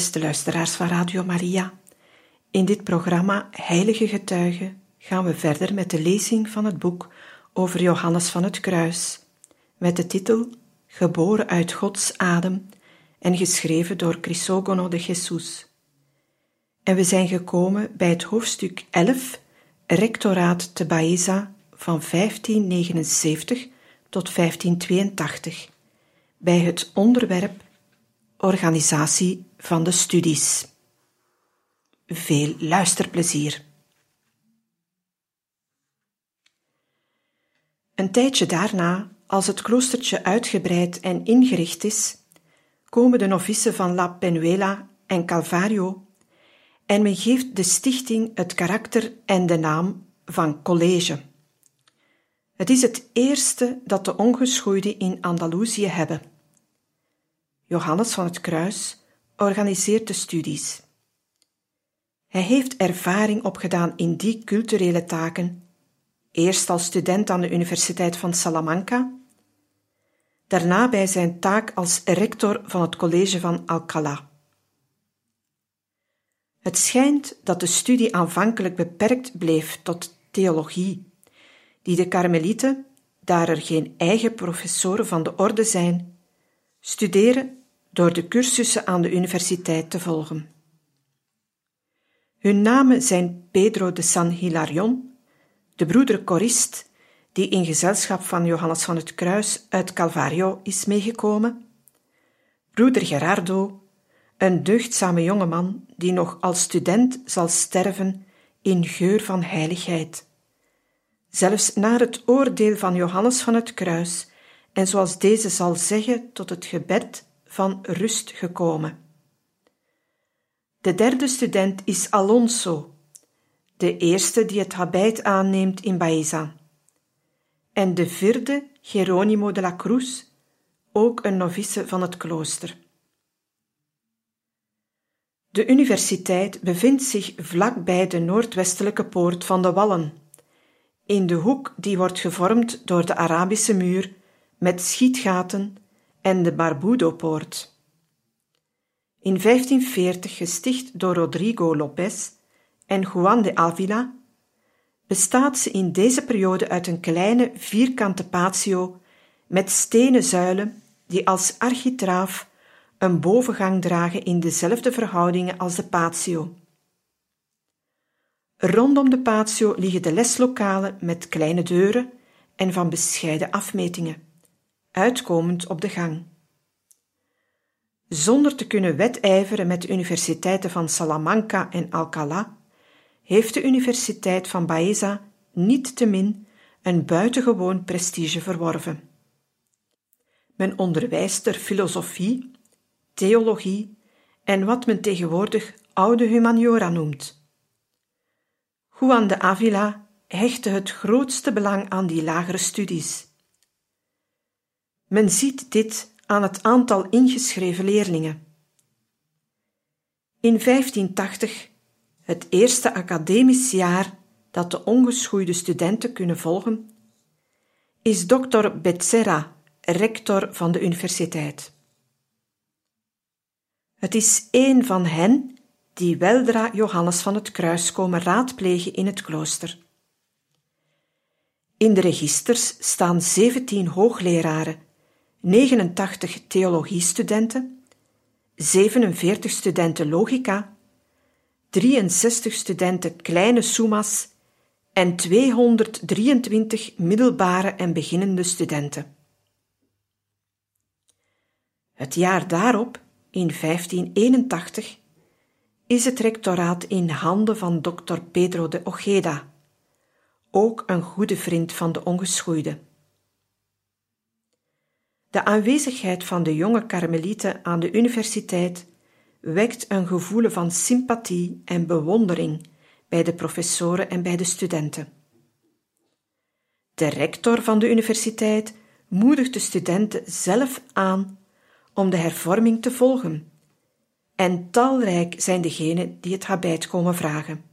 Beste luisteraars van Radio Maria, in dit programma Heilige Getuigen gaan we verder met de lezing van het boek over Johannes van het Kruis, met de titel Geboren uit Gods adem en geschreven door Crisogono de Jesus. En we zijn gekomen bij het hoofdstuk 11, Rectoraat te Baeza van 1579 tot 1582, bij het onderwerp Organisatie van de studies. Veel luisterplezier. Een tijdje daarna, als het kloostertje uitgebreid en ingericht is, komen de novissen van La Penuela en Calvario en men geeft de stichting het karakter en de naam van college. Het is het eerste dat de ongeschoeiden in Andalusië hebben. Johannes van het Kruis organiseert de studies. Hij heeft ervaring opgedaan in die culturele taken, eerst als student aan de Universiteit van Salamanca, daarna bij zijn taak als rector van het college van Alcalá. Het schijnt dat de studie aanvankelijk beperkt bleef tot theologie, die de karmelieten, daar er geen eigen professoren van de orde zijn, studeren door de cursussen aan de universiteit te volgen. Hun namen zijn Pedro de San Hilarion, de broeder Corist, die in gezelschap van Johannes van het Kruis uit Calvario is meegekomen, broeder Gerardo, een deugdzame jongeman die nog als student zal sterven in geur van heiligheid. Zelfs naar het oordeel van Johannes van het Kruis, en zoals deze zal zeggen tot het gebed van rust gekomen. De derde student is Alonso, de eerste die het habit aanneemt in Baeza. En de vierde, Geronimo de la Cruz, ook een novice van het klooster. De universiteit bevindt zich vlakbij de noordwestelijke poort van de Wallen, in de hoek die wordt gevormd door de Arabische muur met schietgaten en de Barbudo-poort. In 1540 gesticht door Rodrigo López en Juan de Avila, bestaat ze in deze periode uit een kleine vierkante patio met stenen zuilen die als architraaf een bovengang dragen in dezelfde verhoudingen als de patio. Rondom de patio liggen de leslokalen met kleine deuren en van bescheiden afmetingen uitkomend op de gang. Zonder te kunnen wedijveren met de universiteiten van Salamanca en Alcalá, heeft de Universiteit van Baeza niet te min een buitengewoon prestige verworven. Men onderwijst er filosofie, theologie en wat men tegenwoordig oude humaniora noemt. Juan de Avila hechtte het grootste belang aan die lagere studies. Men ziet dit aan het aantal ingeschreven leerlingen. In 1580, het eerste academisch jaar dat de ongeschoeide studenten kunnen volgen, is Dr. Becerra rector van de universiteit. Het is een van hen die weldra Johannes van het Kruis komen raadplegen in het klooster. In de registers staan 17 hoogleraren 89 theologiestudenten, 47 studenten logica, 63 studenten kleine summas en 223 middelbare en beginnende studenten. Het jaar daarop, in 1581, is het rectoraat in handen van dokter Pedro de Ojeda, ook een goede vriend van de ongeschoeide. De aanwezigheid van de jonge karmelieten aan de universiteit wekt een gevoel van sympathie en bewondering bij de professoren en bij de studenten. De rector van de universiteit moedigt de studenten zelf aan om de hervorming te volgen, en talrijk zijn degenen die het habijt komen vragen.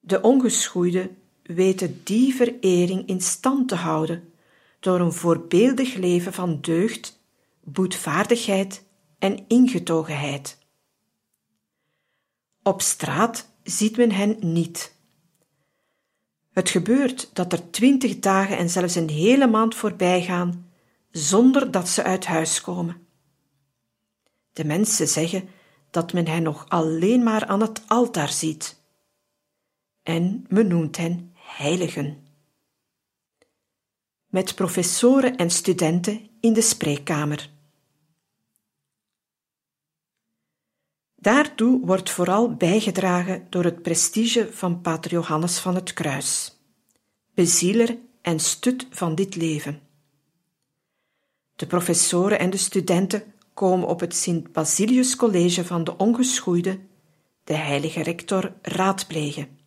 De ongeschoeiden weten die verering in stand te houden door een voorbeeldig leven van deugd, boetvaardigheid en ingetogenheid. Op straat ziet men hen niet. Het gebeurt dat er twintig dagen en zelfs een hele maand voorbij gaan zonder dat ze uit huis komen. De mensen zeggen dat men hen nog alleen maar aan het altaar ziet. En men noemt hen heiligen. Met professoren en studenten in de spreekkamer. Daartoe wordt vooral bijgedragen door het prestige van Pater Johannes van het Kruis, bezieler en stut van dit leven. De professoren en de studenten komen op het Sint Basilius College van de Ongeschoeide, de heilige rector, raadplegen.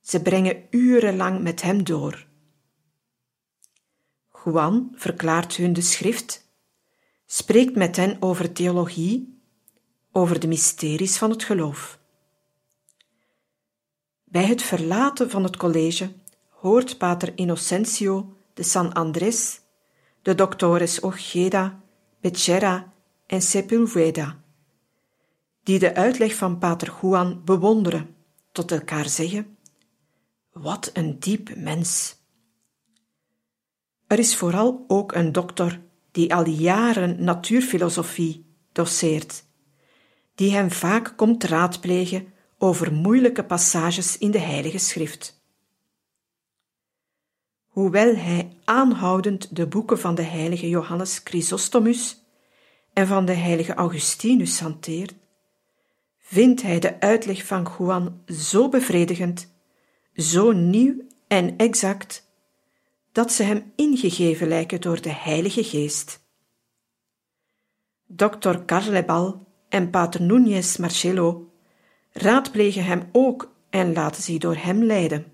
Ze brengen urenlang met hem door. Juan verklaart hun de schrift, spreekt met hen over theologie, over de mysteries van het geloof. Bij het verlaten van het college hoort pater Innocentio de San Andres de doctores Ojeda, Becerra en Sepulveda, die de uitleg van pater Juan bewonderen, tot elkaar zeggen: Wat een diep mens! Er is vooral ook een dokter die al jaren natuurfilosofie doseert, die hem vaak komt raadplegen over moeilijke passages in de Heilige Schrift. Hoewel hij aanhoudend de boeken van de heilige Johannes Chrysostomus en van de heilige Augustinus hanteert, vindt hij de uitleg van Juan zo bevredigend, zo nieuw en exact, dat ze hem ingegeven lijken door de Heilige Geest. Dr. Carlebal en Pater Núñez Marcelo raadplegen hem ook en laten zich door hem leiden.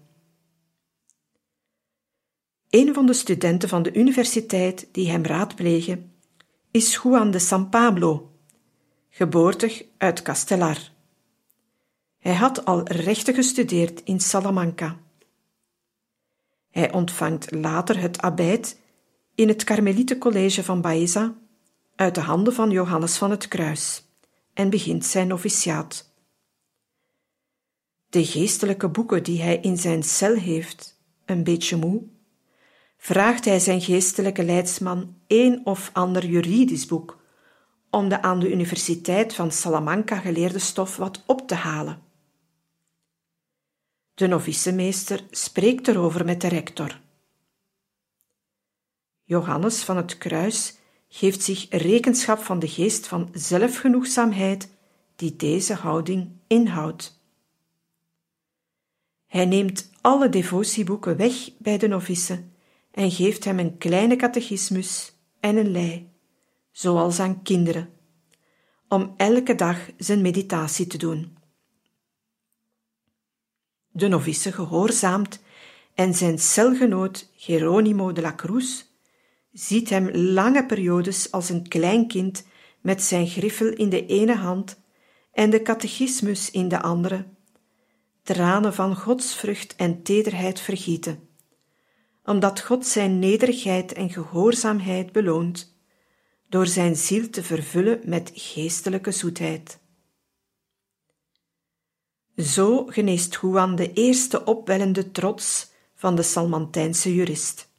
Een van de studenten van de universiteit die hem raadplegen is Juan de San Pablo, geboortig uit Castellar. Hij had al rechten gestudeerd in Salamanca. Hij ontvangt later het abbeit in het Karmelietencollege van Baeza uit de handen van Johannes van het Kruis en begint zijn noviciaat. De geestelijke boeken die hij in zijn cel heeft, een beetje moe, vraagt hij zijn geestelijke leidsman een of ander juridisch boek om de aan de Universiteit van Salamanca geleerde stof wat op te halen. De novicemeester spreekt erover met de rector. Johannes van het Kruis geeft zich rekenschap van de geest van zelfgenoegzaamheid die deze houding inhoudt. Hij neemt alle devotieboeken weg bij de novice en geeft hem een kleine catechismus en een lei, zoals aan kinderen, om elke dag zijn meditatie te doen. De novice gehoorzaamt en zijn celgenoot Geronimo de la Cruz ziet hem lange periodes als een klein kind met zijn griffel in de ene hand en de catechismus in de andere, tranen van godsvrucht en tederheid vergieten omdat God zijn nederigheid en gehoorzaamheid beloont, door zijn ziel te vervullen met geestelijke zoetheid. Zo geneest Juan de eerste opwellende trots van de Salmantijnse jurist.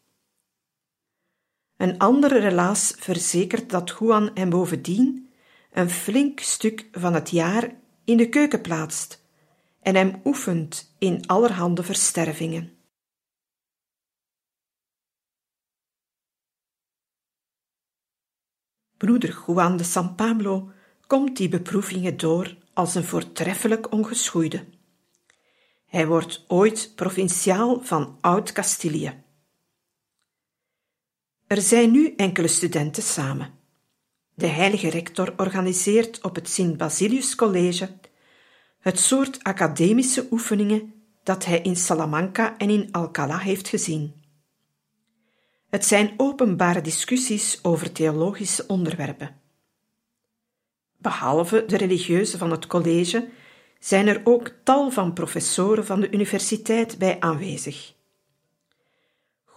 Een andere relaas verzekert dat Juan hem bovendien een flink stuk van het jaar in de keuken plaatst en hem oefent in allerhande verstervingen. Broeder Juan de San Pablo komt die beproevingen door als een voortreffelijk ongeschoeide. Hij wordt ooit provinciaal van Oud-Castilië. Er zijn nu enkele studenten samen. De heilige rector organiseert op het Sint Basilius College het soort academische oefeningen dat hij in Salamanca en in Alcalá heeft gezien. Het zijn openbare discussies over theologische onderwerpen. Behalve de religieuzen van het college zijn er ook tal van professoren van de universiteit bij aanwezig.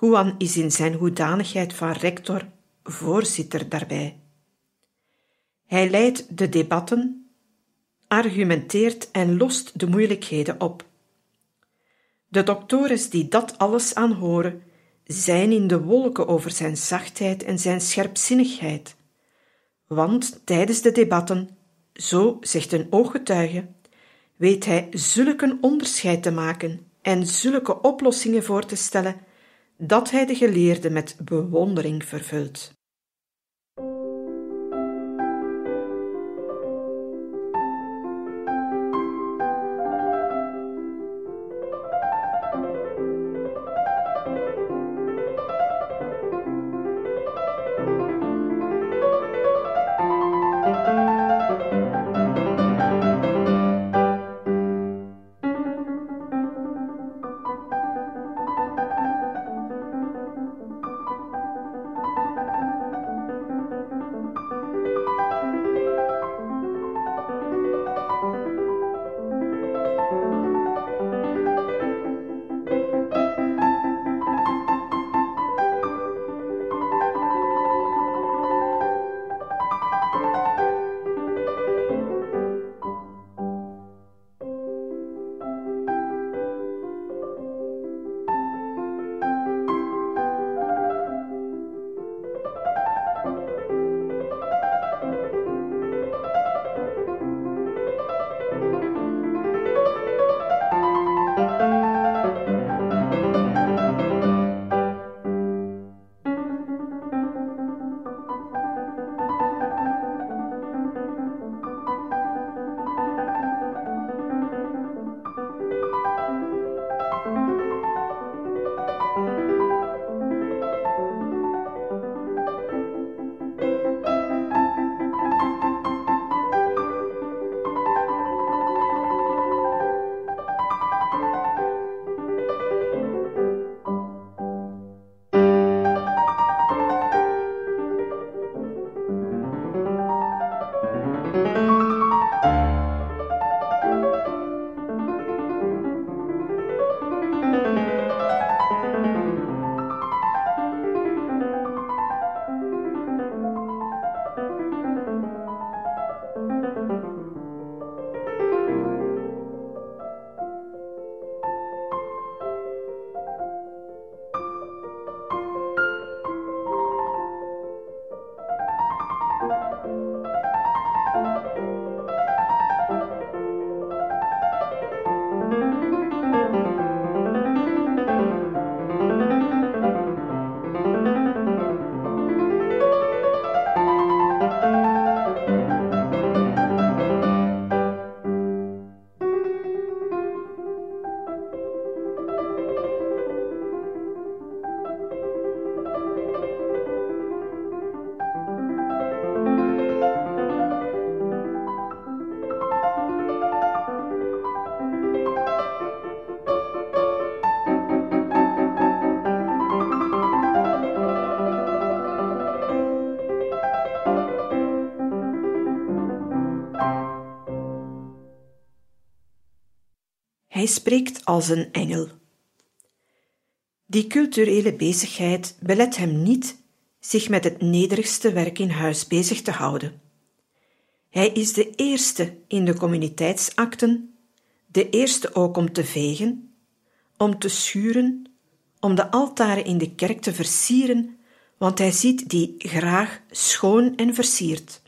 Juan is in zijn hoedanigheid van rector voorzitter daarbij. Hij leidt de debatten, argumenteert en lost de moeilijkheden op. De doctores die dat alles aanhoren, zijn in de wolken over zijn zachtheid en zijn scherpzinnigheid. Want tijdens de debatten, zo zegt een ooggetuige, weet hij zulke onderscheid te maken en zulke oplossingen voor te stellen, dat hij de geleerde met bewondering vervult. Hij spreekt als een engel. Die culturele bezigheid belet hem niet zich met het nederigste werk in huis bezig te houden. Hij is de eerste in de communiteitsakten, de eerste ook om te vegen, om te schuren, om de altaren in de kerk te versieren, want hij ziet die graag schoon en versierd.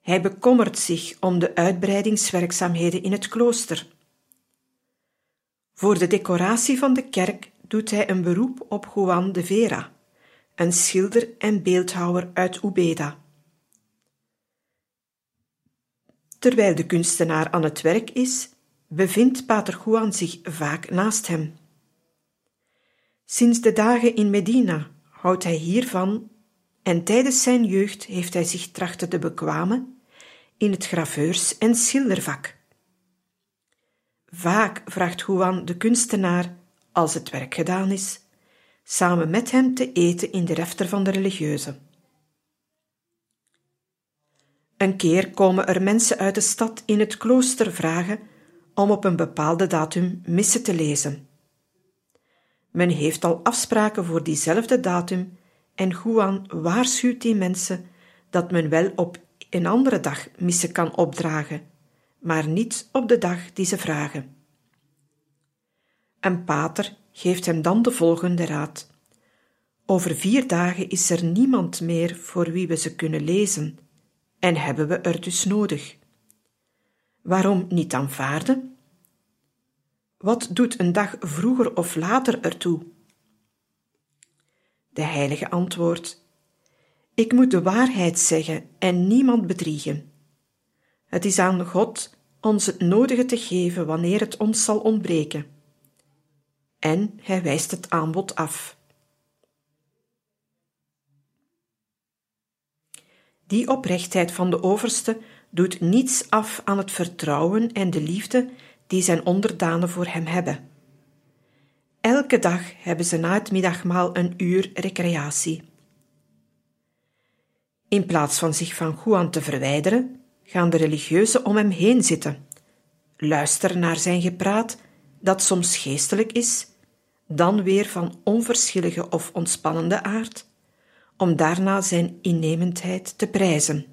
Hij bekommert zich om de uitbreidingswerkzaamheden in het klooster. Voor de decoratie van de kerk doet hij een beroep op Juan de Vera, een schilder en beeldhouwer uit Ubeda. Terwijl de kunstenaar aan het werk is, bevindt Pater Juan zich vaak naast hem. Sinds de dagen in Medina houdt hij hiervan en tijdens zijn jeugd heeft hij zich trachten te bekwamen in het graveurs- en schildervak. Vaak vraagt Juan de kunstenaar, als het werk gedaan is, samen met hem te eten in de refter van de religieuze. Een keer komen er mensen uit de stad in het klooster vragen om op een bepaalde datum missen te lezen. Men heeft al afspraken voor diezelfde datum en Juan waarschuwt die mensen dat men wel op een andere dag missen kan opdragen, maar niet op de dag die ze vragen. En pater geeft hem dan de volgende raad. Over vier dagen is er niemand meer voor wie we ze kunnen lezen, en hebben we er dus nodig. Waarom niet aanvaarden? Wat doet een dag vroeger of later ertoe? De heilige antwoordt: Ik moet de waarheid zeggen en niemand bedriegen. Het is aan God ons het nodige te geven wanneer het ons zal ontbreken. En hij wijst het aanbod af. Die oprechtheid van de overste doet niets af aan het vertrouwen en de liefde die zijn onderdanen voor hem hebben. Elke dag hebben ze na het middagmaal een uur recreatie. In plaats van zich van Juan te verwijderen, gaan de religieuzen om hem heen zitten, luisteren naar zijn gepraat, dat soms geestelijk is, dan weer van onverschillige of ontspannende aard, om daarna zijn innemendheid te prijzen.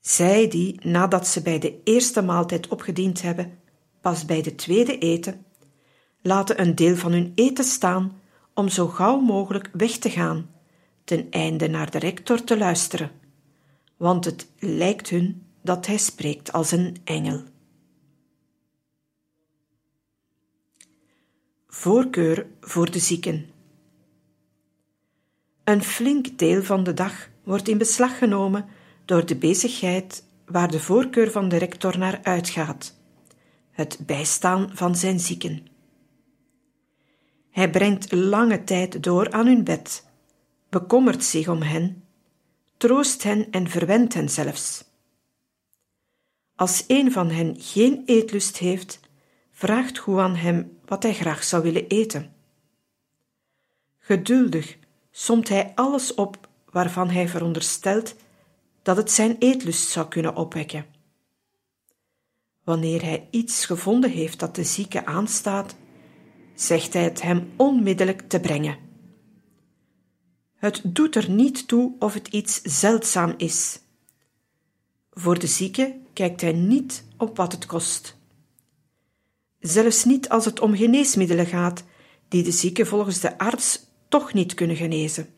Zij die, nadat ze bij de eerste maaltijd opgediend hebben, pas bij de tweede eten, laten een deel van hun eten staan om zo gauw mogelijk weg te gaan, ten einde naar de rector te luisteren, want het lijkt hun dat hij spreekt als een engel. Voorkeur voor de zieken. Een flink deel van de dag wordt in beslag genomen door de bezigheid waar de voorkeur van de rector naar uitgaat: het bijstaan van zijn zieken. Hij brengt lange tijd door aan hun bed, bekommert zich om hen, troost hen en verwendt hen zelfs. Als een van hen geen eetlust heeft, vraagt Juan hem wat hij graag zou willen eten. Geduldig somt hij alles op waarvan hij veronderstelt dat het zijn eetlust zou kunnen opwekken. Wanneer hij iets gevonden heeft dat de zieke aanstaat, zegt hij het hem onmiddellijk te brengen. Het doet er niet toe of het iets zeldzaam is. Voor de zieke kijkt hij niet op wat het kost. Zelfs niet als het om geneesmiddelen gaat, die de zieke volgens de arts toch niet kunnen genezen.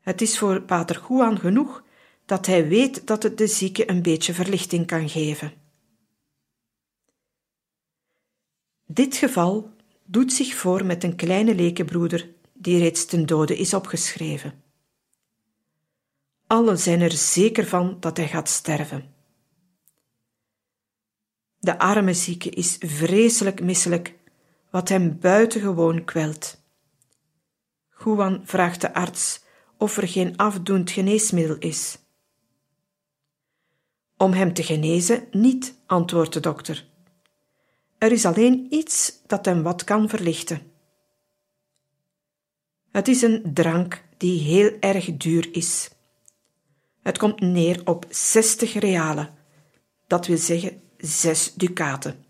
Het is voor Pater Juan genoeg dat hij weet dat het de zieke een beetje verlichting kan geven. Dit geval doet zich voor met een kleine lekenbroeder die reeds ten dode is opgeschreven. Allen zijn er zeker van dat hij gaat sterven. De arme zieke is vreselijk misselijk, wat hem buitengewoon kwelt. Juan vraagt de arts of er geen afdoend geneesmiddel is. Om hem te genezen, niet, antwoordt de dokter. Er is alleen iets dat hem wat kan verlichten. Het is een drank die heel erg duur is. Het komt neer op 60 realen, dat wil zeggen zes ducaten.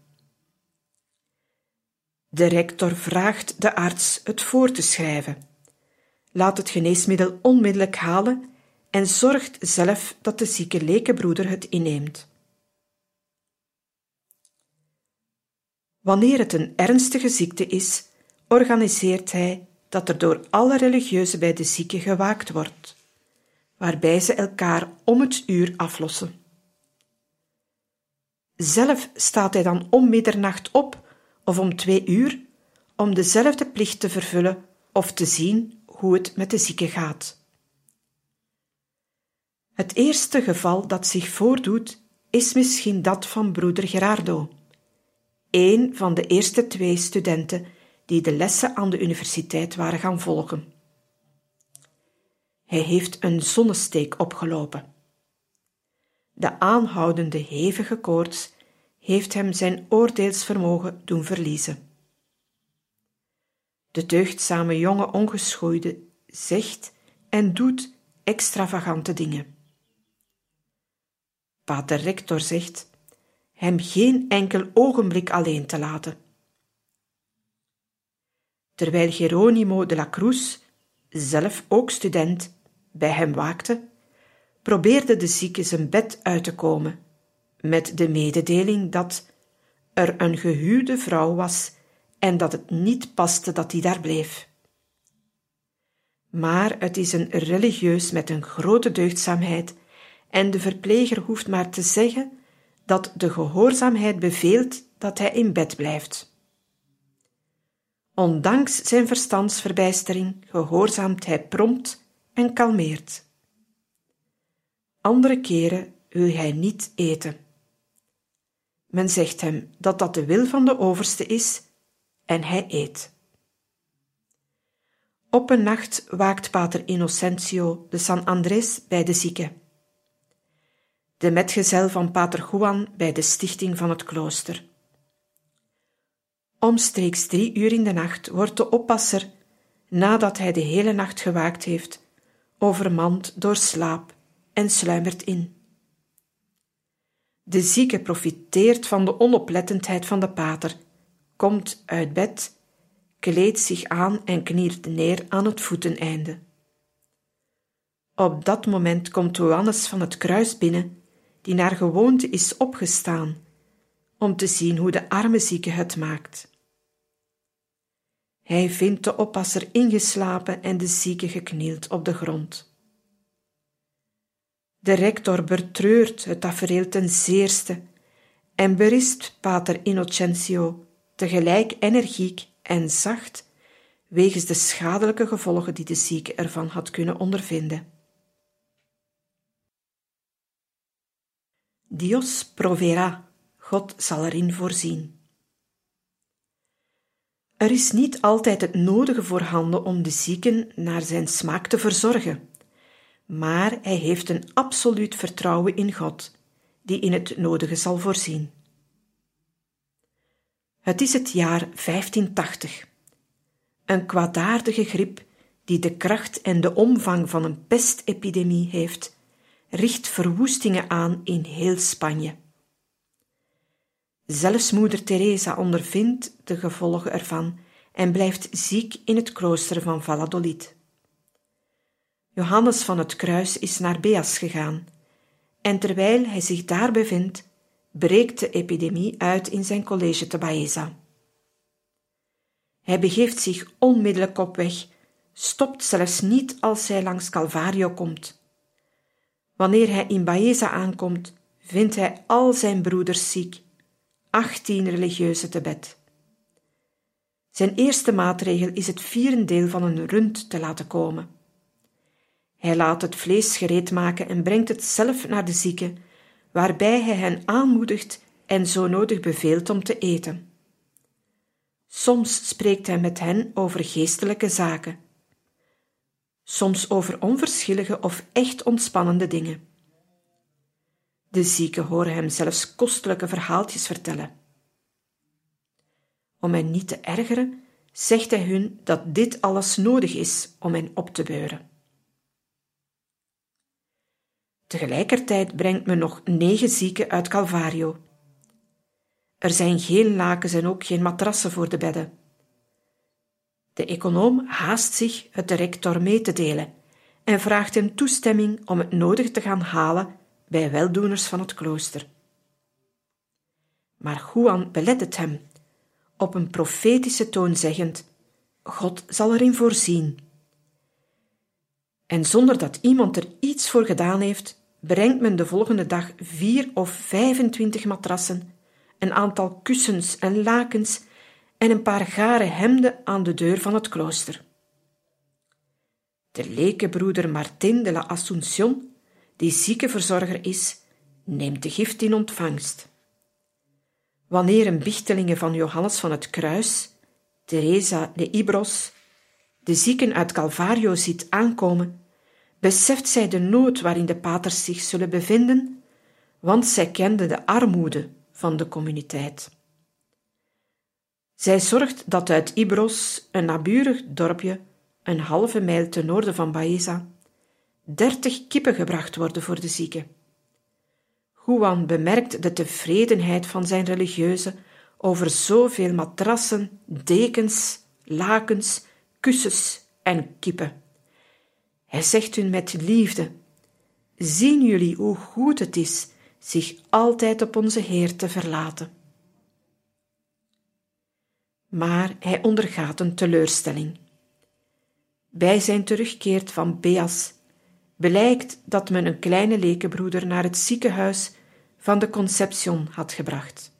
De rector vraagt de arts het voor te schrijven. Laat het geneesmiddel onmiddellijk halen en zorgt zelf dat de zieke lekenbroeder het inneemt. Wanneer het een ernstige ziekte is, organiseert hij dat er door alle religieuzen bij de zieke gewaakt wordt, waarbij ze elkaar om het uur aflossen. Zelf staat hij dan om middernacht op of om twee uur om dezelfde plicht te vervullen of te zien hoe het met de zieke gaat. Het eerste geval dat zich voordoet is misschien dat van broeder Gerardo, een van de eerste twee studenten die de lessen aan de universiteit waren gaan volgen. Hij heeft een zonnesteek opgelopen. De aanhoudende hevige koorts heeft hem zijn oordeelsvermogen doen verliezen. De deugdzame jonge ongeschoeide zegt en doet extravagante dingen. Pater Rector zegt hem geen enkel ogenblik alleen te laten. Terwijl Geronimo de la Cruz, zelf ook student, bij hem waakte, probeerde de zieke zijn bed uit te komen, met de mededeling dat er een gehuwde vrouw was en dat het niet paste dat hij daar bleef. Maar het is een religieus met een grote deugdzaamheid, en de verpleger hoeft maar te zeggen dat de gehoorzaamheid beveelt dat hij in bed blijft. Ondanks zijn verstandsverbijstering gehoorzaamt hij prompt en kalmeert. Andere keren wil hij niet eten. Men zegt hem dat dat de wil van de overste is en hij eet. Op een nacht waakt pater Innocentio de San Andrés bij de zieke. De metgezel van pater Juan bij de stichting van het klooster. Omstreeks drie uur in de nacht wordt de oppasser, nadat hij de hele nacht gewaakt heeft, overmand door slaap en sluimert in. De zieke profiteert van de onoplettendheid van de pater, komt uit bed, kleedt zich aan en kniert neer aan het voeteneinde. Op dat moment komt Johannes van het kruis binnen, die naar gewoonte is opgestaan, om te zien hoe de arme zieke het maakt. Hij vindt de oppasser ingeslapen en de zieke geknield op de grond. De rector betreurt het tafereel ten zeerste en berist pater Innocentio tegelijk energiek en zacht wegens de schadelijke gevolgen die de zieke ervan had kunnen ondervinden. Dios provera, God zal erin voorzien. Er is niet altijd het nodige voorhanden om de zieken naar zijn smaak te verzorgen maar hij heeft een absoluut vertrouwen in God, die in het nodige zal voorzien. Het is het jaar 1580. Een kwaadaardige griep die de kracht en de omvang van een pestepidemie heeft, richt verwoestingen aan in heel Spanje. Zelfs moeder Teresa ondervindt de gevolgen ervan en blijft ziek in het klooster van Valladolid. Johannes van het Kruis is naar Beas gegaan, en terwijl hij zich daar bevindt, breekt de epidemie uit in zijn college te Baeza. Hij begeeft zich onmiddellijk op weg, stopt zelfs niet als hij langs Calvario komt. Wanneer hij in Baeza aankomt, vindt hij al zijn broeders ziek, achttien religieuzen te bed. Zijn eerste maatregel is het vierendeel van een rund te laten komen. Hij laat het vlees gereed maken en brengt het zelf naar de zieken, waarbij hij hen aanmoedigt en zo nodig beveelt om te eten. Soms spreekt hij met hen over geestelijke zaken, soms over onverschillige of echt ontspannende dingen. De zieken horen hem zelfs kostelijke verhaaltjes vertellen. Om hen niet te ergeren, zegt hij hun dat dit alles nodig is om hen op te beuren. Tegelijkertijd brengt men nog negen zieken uit Calvario. Er zijn geen lakens en ook geen matrassen voor de bedden. De econoom haast zich het de rector mee te delen en vraagt hem toestemming om het nodig te gaan halen bij weldoeners van het klooster. Maar Juan belet het hem, op een profetische toon zeggend: God zal erin voorzien. En zonder dat iemand er iets voor gedaan heeft, brengt men de volgende dag vier of 25 matrassen, een aantal kussens en lakens en een paar garen hemden aan de deur van het klooster. De lekenbroeder Martin de la Assuncion, die ziekenverzorger is, neemt de gift in ontvangst. Wanneer een bichtelinge van Johannes van het Kruis, Teresa de Ibros, de zieken uit Calvario ziet aankomen, beseft zij de nood waarin de paters zich zullen bevinden, want zij kende de armoede van de communiteit. Zij zorgt dat uit Ibros, een naburig dorpje, een halve mijl ten noorden van Baeza, dertig kippen gebracht worden voor de zieken. Juan bemerkt de tevredenheid van zijn religieuze over zoveel matrassen, dekens, lakens, kussens en kippen. Hij zegt hun met liefde: Zien jullie hoe goed het is zich altijd op onze Heer te verlaten? Maar hij ondergaat een teleurstelling. Bij zijn terugkeert van Beas blijkt dat men een kleine lekenbroeder naar het ziekenhuis van de Conception had gebracht.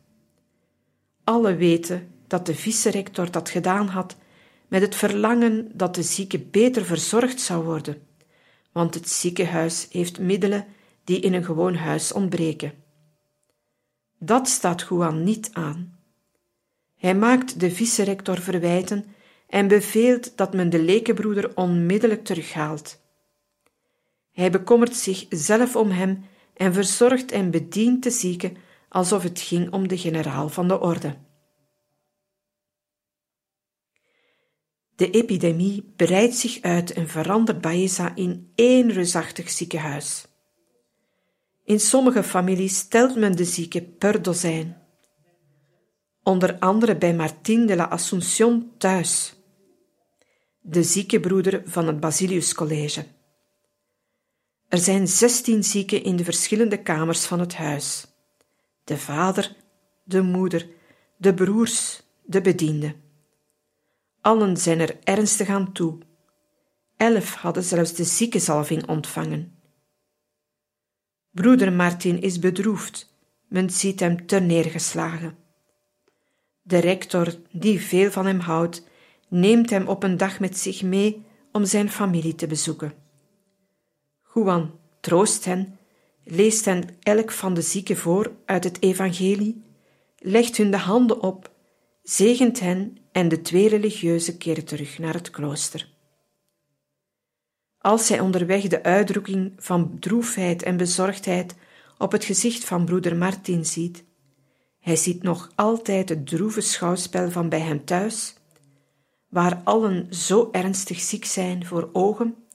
Alle weten dat de vice-rector dat gedaan had met het verlangen dat de zieke beter verzorgd zou worden, want het ziekenhuis heeft middelen die in een gewoon huis ontbreken. Dat staat Juan niet aan. Hij maakt de vice-rector verwijten en beveelt dat men de lekenbroeder onmiddellijk terughaalt. Hij bekommert zich zelf om hem en verzorgt en bedient de zieke alsof het ging om de generaal van de orde. De epidemie breidt zich uit en verandert Baeza in één reusachtig ziekenhuis. In sommige families telt men de zieken per dozijn. Onder andere bij Martin de la Assumption thuis, de ziekenbroeder van het Basilius College. Er zijn zestien zieken in de verschillende kamers van het huis: de vader, de moeder, de broers, de bediende. Allen zijn er ernstig aan toe. Elf hadden zelfs de ziekenzalving ontvangen. Broeder Martin is bedroefd, men ziet hem ter neergeslagen. De rector, die veel van hem houdt, neemt hem op een dag met zich mee om zijn familie te bezoeken. Juan troost hen, leest hen elk van de zieken voor uit het evangelie, legt hun de handen op, zegent hen en de twee religieuzen keren terug naar het klooster. Als zij onderweg de uitdrukking van droefheid en bezorgdheid op het gezicht van broeder Martin ziet, hij ziet nog altijd het droeve schouwspel van bij hem thuis, waar allen zo ernstig ziek zijn voor ogen,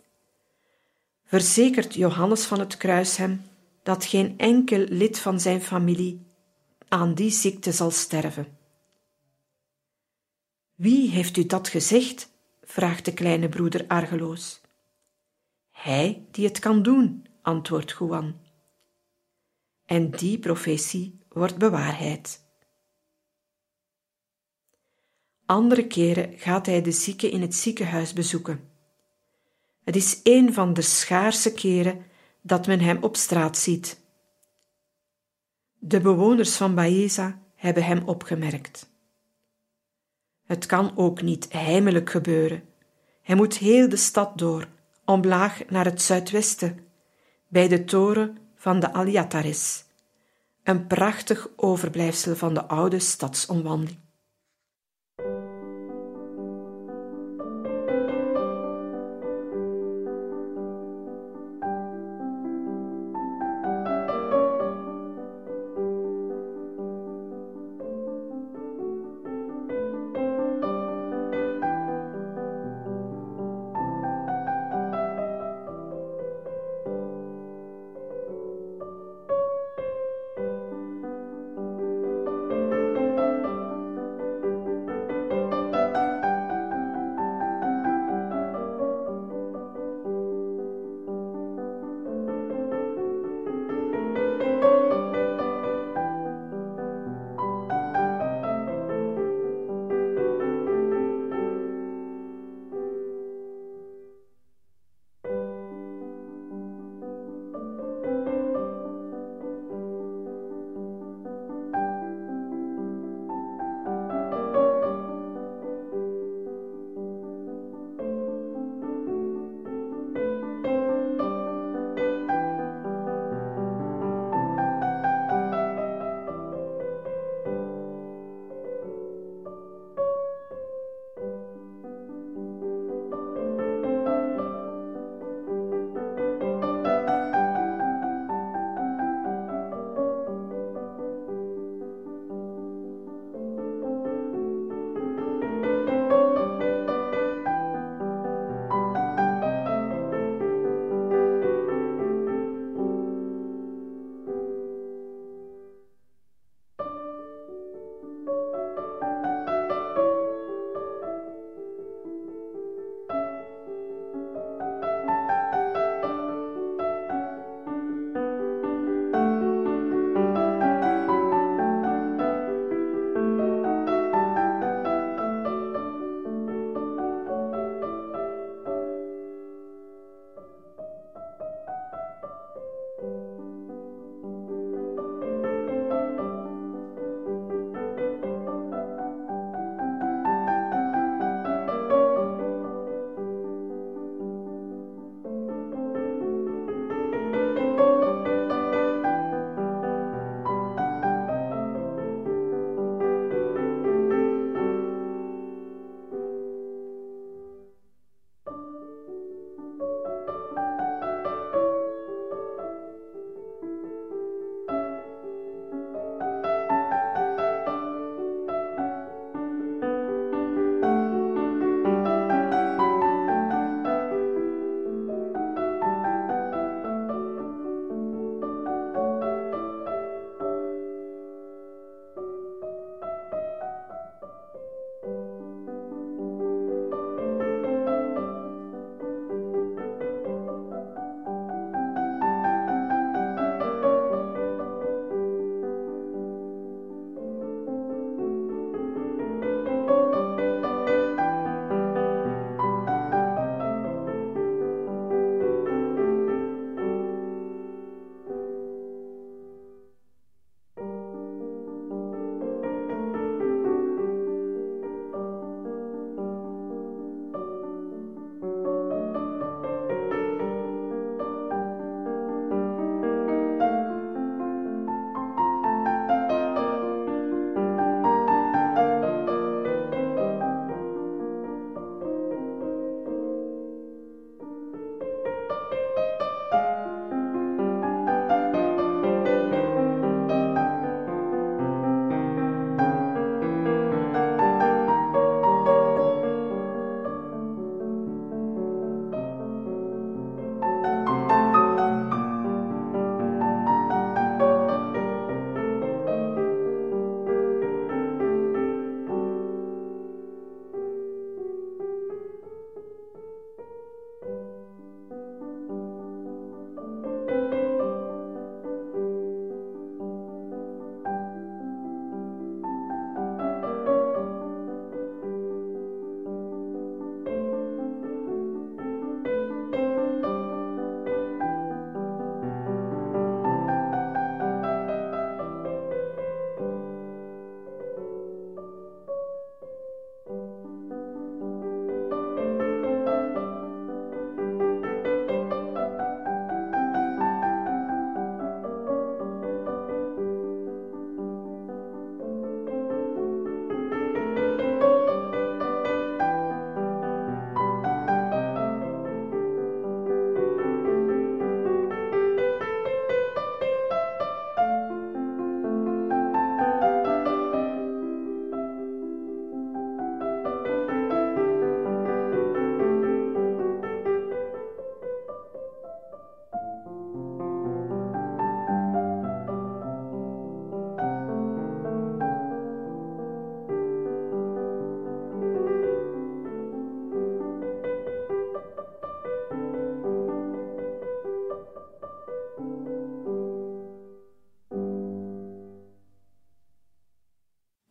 verzekert Johannes van het Kruis hem dat geen enkel lid van zijn familie aan die ziekte zal sterven. Wie heeft u dat gezegd? vraagt de kleine broeder argeloos. Hij die het kan doen, antwoordt Juan. En die profetie wordt bewaarheid. Andere keren gaat hij de zieke in het ziekenhuis bezoeken. Het is een van de schaarse keren dat men hem op straat ziet. De bewoners van Baeza hebben hem opgemerkt. Het kan ook niet heimelijk gebeuren. Hij moet heel de stad door, omlaag naar het zuidwesten, bij de toren van de Aliataris, een prachtig overblijfsel van de oude stadsomwandeling.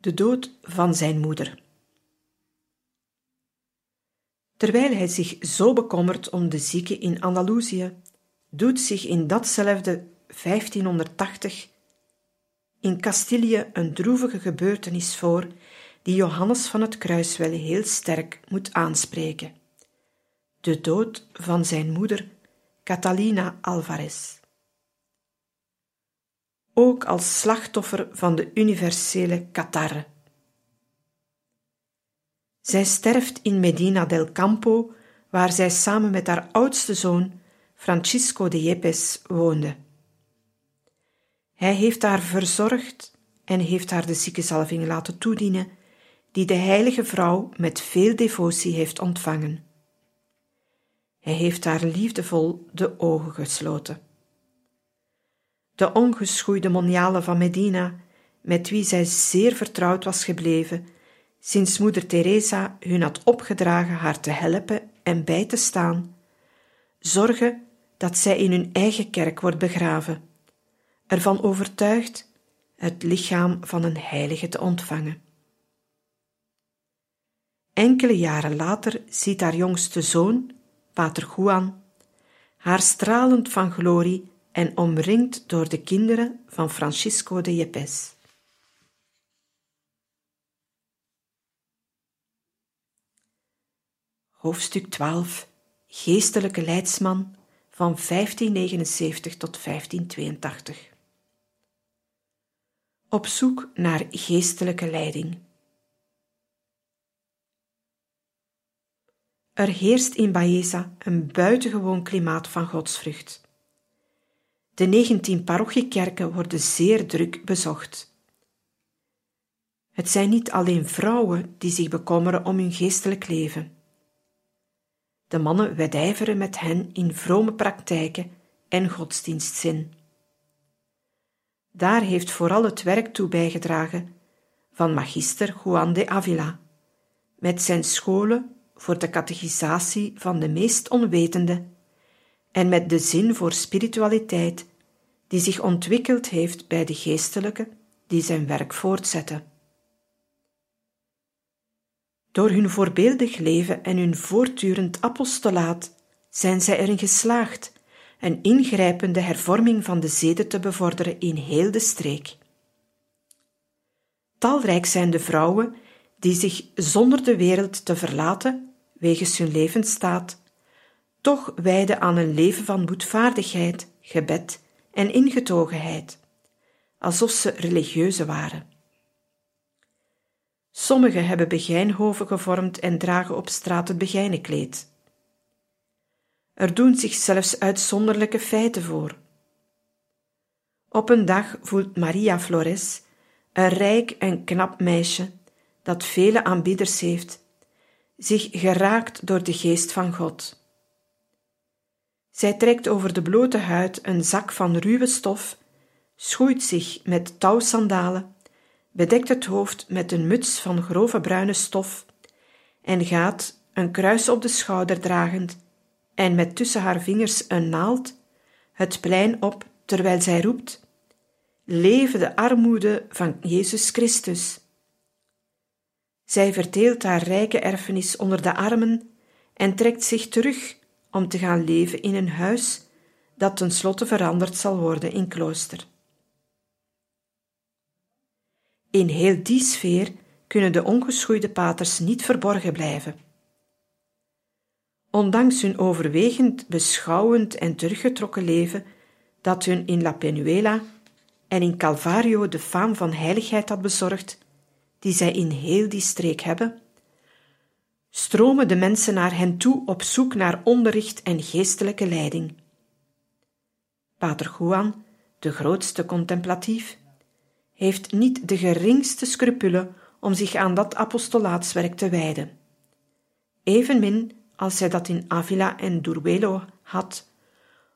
De dood van zijn moeder. Terwijl hij zich zo bekommert om de zieken in Andalusië, doet zich in datzelfde 1580 in Castilië een droevige gebeurtenis voor die Johannes van het Kruis wel heel sterk moet aanspreken: de dood van zijn moeder Catalina Alvarez. Ook als slachtoffer van de universele catarre. Zij sterft in Medina del Campo, waar zij samen met haar oudste zoon, Francisco de Yepes, woonde. Hij heeft haar verzorgd en heeft haar de ziekenzalving laten toedienen, die de heilige vrouw met veel devotie heeft ontvangen. Hij heeft haar liefdevol de ogen gesloten. De ongeschoeide moniale van Medina, met wie zij zeer vertrouwd was gebleven, sinds moeder Teresa hun had opgedragen haar te helpen en bij te staan, zorgen dat zij in hun eigen kerk wordt begraven, ervan overtuigd het lichaam van een heilige te ontvangen. Enkele jaren later ziet haar jongste zoon, pater Juan, haar stralend van glorie en omringd door de kinderen van Francisco de Yepes. Hoofdstuk 12 Geestelijke leidsman van 1579 tot 1582 Op zoek naar geestelijke leiding. Er heerst in Baeza een buitengewoon klimaat van godsvrucht. De 19 parochiekerken worden zeer druk bezocht. Het zijn niet alleen vrouwen die zich bekommeren om hun geestelijk leven. De mannen wedijveren met hen in vrome praktijken en godsdienstzin. Daar heeft vooral het werk toe bijgedragen van magister Juan de Avila, met zijn scholen voor de catechisatie van de meest onwetende en met de zin voor spiritualiteit die zich ontwikkeld heeft bij de geestelijke die zijn werk voortzetten. Door hun voorbeeldig leven en hun voortdurend apostolaat zijn zij erin geslaagd een ingrijpende hervorming van de zeden te bevorderen in heel de streek. Talrijk zijn de vrouwen die zich zonder de wereld te verlaten, wegens hun levensstaat, toch wijden aan een leven van boetvaardigheid, gebed en ingetogenheid, alsof ze religieuze waren. Sommigen hebben begijnhoven gevormd en dragen op straat het begijnenkleed. Er doen zich zelfs uitzonderlijke feiten voor. Op een dag voelt Maria Flores, een rijk en knap meisje dat vele aanbieders heeft, zich geraakt door de geest van God. Zij trekt over de blote huid een zak van ruwe stof, schoeit zich met touwsandalen bedekt het hoofd met een muts van grove bruine stof en gaat, een kruis op de schouder dragend en met tussen haar vingers een naald, het plein op terwijl zij roept: Leve de armoede van Jezus Christus. Zij verdeelt haar rijke erfenis onder de armen en trekt zich terug om te gaan leven in een huis dat tenslotte veranderd zal worden in klooster. In heel die sfeer kunnen de ongeschoeide paters niet verborgen blijven. Ondanks hun overwegend beschouwend en teruggetrokken leven, dat hun in La Penuela en in Calvario de faam van heiligheid had bezorgd, die zij in heel die streek hebben, stromen de mensen naar hen toe op zoek naar onderricht en geestelijke leiding. Pater Juan, de grootste contemplatief, heeft niet de geringste scrupule om zich aan dat apostolaatswerk te wijden. Evenmin als hij dat in Avila en Duruelo had,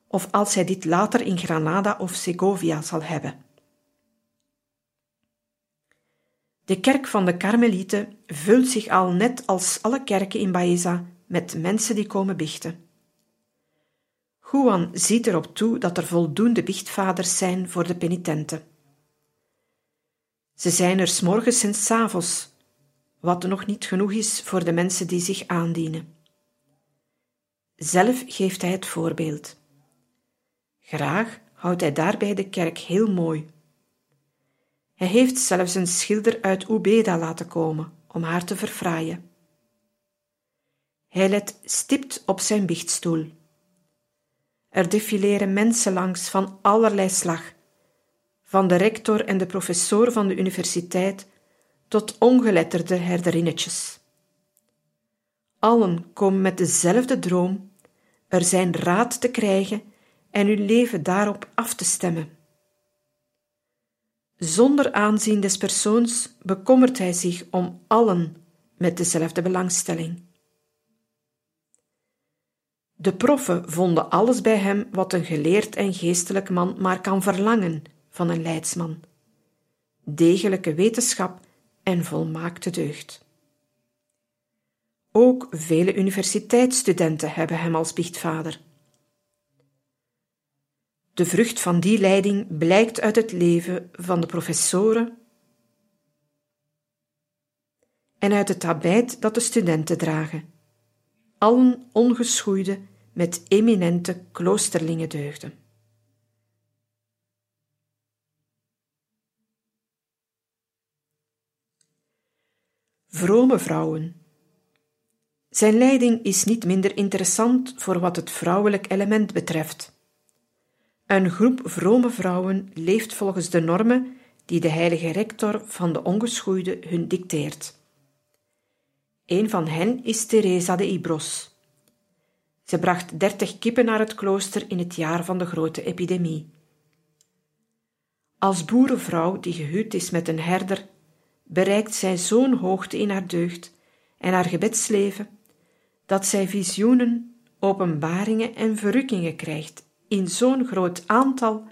of als hij dit later in Granada of Segovia zal hebben. De kerk van de Karmelieten vult zich al net als alle kerken in Baeza met mensen die komen bichten. Juan ziet erop toe dat er voldoende bichtvaders zijn voor de penitenten. Ze zijn er s morgens en s avonds, wat nog niet genoeg is voor de mensen die zich aandienen. Zelf geeft hij het voorbeeld. Graag houdt hij daarbij de kerk heel mooi. Hij heeft zelfs een schilder uit Ubeda laten komen om haar te verfraaien. Hij let stipt op zijn biechtstoel. Er defileren mensen langs van allerlei slag, van de rector en de professor van de universiteit tot ongeletterde herderinnetjes. Allen komen met dezelfde droom, er zijn raad te krijgen en hun leven daarop af te stemmen. Zonder aanzien des persoons bekommert hij zich om allen met dezelfde belangstelling. De proffen vonden alles bij hem wat een geleerd en geestelijk man maar kan verlangen van een leidsman: degelijke wetenschap en volmaakte deugd. Ook vele universiteitsstudenten hebben hem als biechtvader. De vrucht van die leiding blijkt uit het leven van de professoren en uit het tabijt dat de studenten dragen, allen ongeschoeide met eminente kloosterlinge deugden. Vrome vrouwen. Zijn leiding is niet minder interessant voor wat het vrouwelijk element betreft. Een groep vrome vrouwen leeft volgens de normen die de heilige rector van de ongeschoeide hun dicteert. Een van hen is Teresa de Ibros. Ze bracht dertig kippen naar het klooster in het jaar van de grote epidemie. Als boerenvrouw die gehuwd is met een herder, bereikt zij zo'n hoogte in haar deugd en haar gebedsleven, dat zij visioenen, openbaringen en verrukkingen krijgt in zo'n groot aantal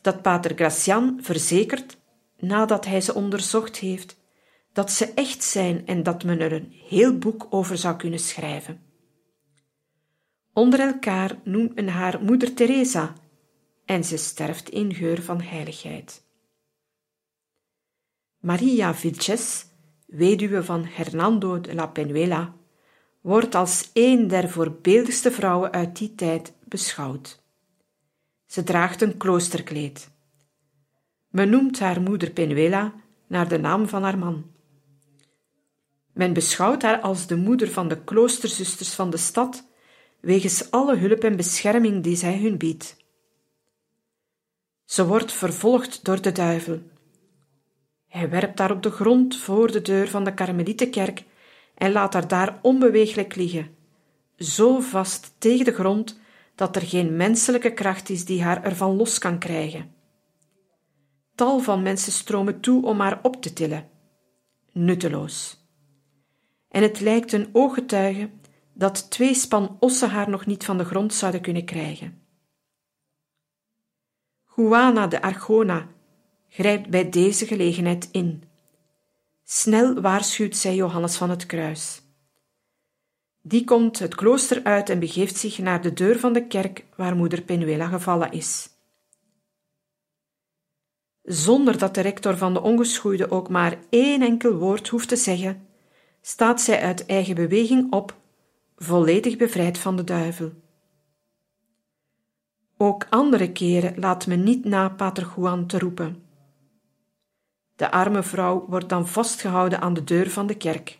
dat Pater Gracian verzekert, nadat hij ze onderzocht heeft, dat ze echt zijn en dat men er een heel boek over zou kunnen schrijven. Onder elkaar noemt men haar moeder Teresa en ze sterft in geur van heiligheid. Maria Vilches, weduwe van Hernando de la Penuela, wordt als een der voorbeeldigste vrouwen uit die tijd beschouwd. Ze draagt een kloosterkleed. Men noemt haar moeder Penuela naar de naam van haar man. Men beschouwt haar als de moeder van de kloosterzusters van de stad, wegens alle hulp en bescherming die zij hun biedt. Ze wordt vervolgd door de duivel. Hij werpt haar op de grond voor de deur van de Karmelietenkerk en laat haar daar onbeweeglijk liggen, zo vast tegen de grond dat er geen menselijke kracht is die haar ervan los kan krijgen. Tal van mensen stromen toe om haar op te tillen. Nutteloos. En het lijkt een ooggetuige dat twee span ossen haar nog niet van de grond zouden kunnen krijgen. Juana de Argona grijpt bij deze gelegenheid in. Snel waarschuwt zij Johannes van het Kruis. Die komt het klooster uit en begeeft zich naar de deur van de kerk waar moeder Penuela gevallen is. Zonder dat de rector van de ongeschoeide ook maar één enkel woord hoeft te zeggen, staat zij uit eigen beweging op, volledig bevrijd van de duivel. Ook andere keren laat men niet na Pater Juan te roepen. De arme vrouw wordt dan vastgehouden aan de deur van de kerk.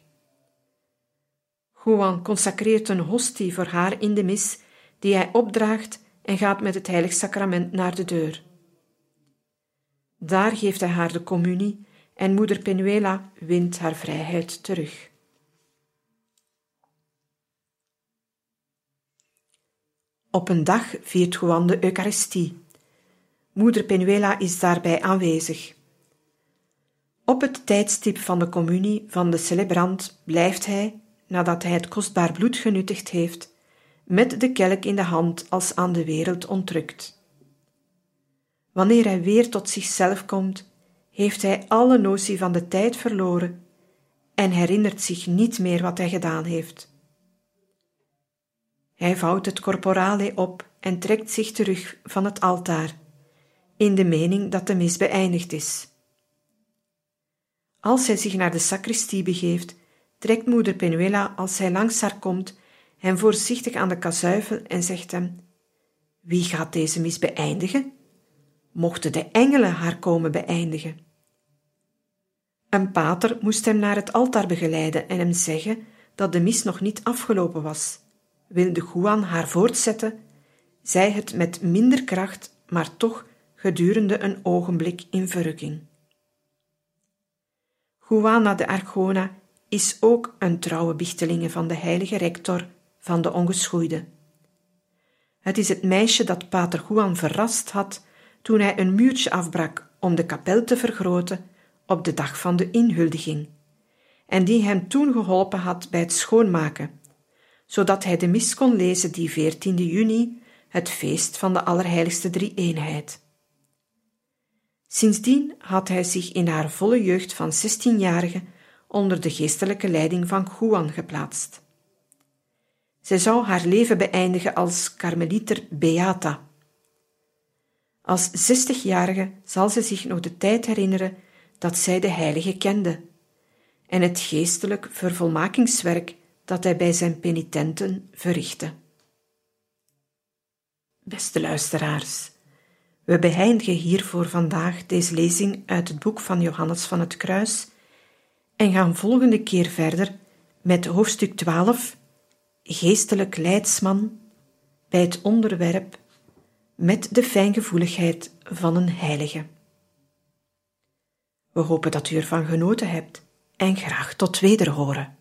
Juan consacreert een hostie voor haar in de mis, die hij opdraagt en gaat met het heilig sacrament naar de deur. Daar geeft hij haar de communie en moeder Penuela wint haar vrijheid terug. Op een dag viert Juan de Eucharistie. Moeder Penuela is daarbij aanwezig. Op het tijdstip van de communie van de celebrant blijft hij, nadat hij het kostbaar bloed genuttigd heeft, met de kelk in de hand als aan de wereld ontrukt. Wanneer hij weer tot zichzelf komt, heeft hij alle notie van de tijd verloren en herinnert zich niet meer wat hij gedaan heeft. Hij vouwt het corporale op en trekt zich terug van het altaar, in de mening dat de mis beëindigd is. Als hij zich naar de sacristie begeeft, trekt moeder Penuela, als hij langs haar komt, hem voorzichtig aan de kazuifel en zegt hem: Wie gaat deze mis beëindigen? Mochten de engelen haar komen beëindigen? Een pater moest hem naar het altaar begeleiden en hem zeggen dat de mis nog niet afgelopen was. Wilde Juan haar voortzetten, zij het met minder kracht, maar toch gedurende een ogenblik in verrukking. Juana de Argona is ook een trouwe bichtelinge van de heilige rector van de ongeschoeide. Het is het meisje dat pater Juan verrast had toen hij een muurtje afbrak om de kapel te vergroten op de dag van de inhuldiging, en die hem toen geholpen had bij het schoonmaken, zodat hij de mis kon lezen die 14 juni, het feest van de Allerheiligste Drie-eenheid. Sindsdien had hij zich in haar volle jeugd van 16-jarige onder de geestelijke leiding van Juan geplaatst. Zij zou haar leven beëindigen als karmelieter Beata. Als zestigjarige zal ze zich nog de tijd herinneren dat zij de heilige kende en het geestelijk vervolmakingswerk dat hij bij zijn penitenten verrichtte. Beste luisteraars, we beëindigen hier voor vandaag deze lezing uit het boek van Johannes van het Kruis en gaan volgende keer verder met hoofdstuk 12, geestelijk leidsman, bij het onderwerp met de fijngevoeligheid van een heilige. We hopen dat u ervan genoten hebt en graag tot wederhoren.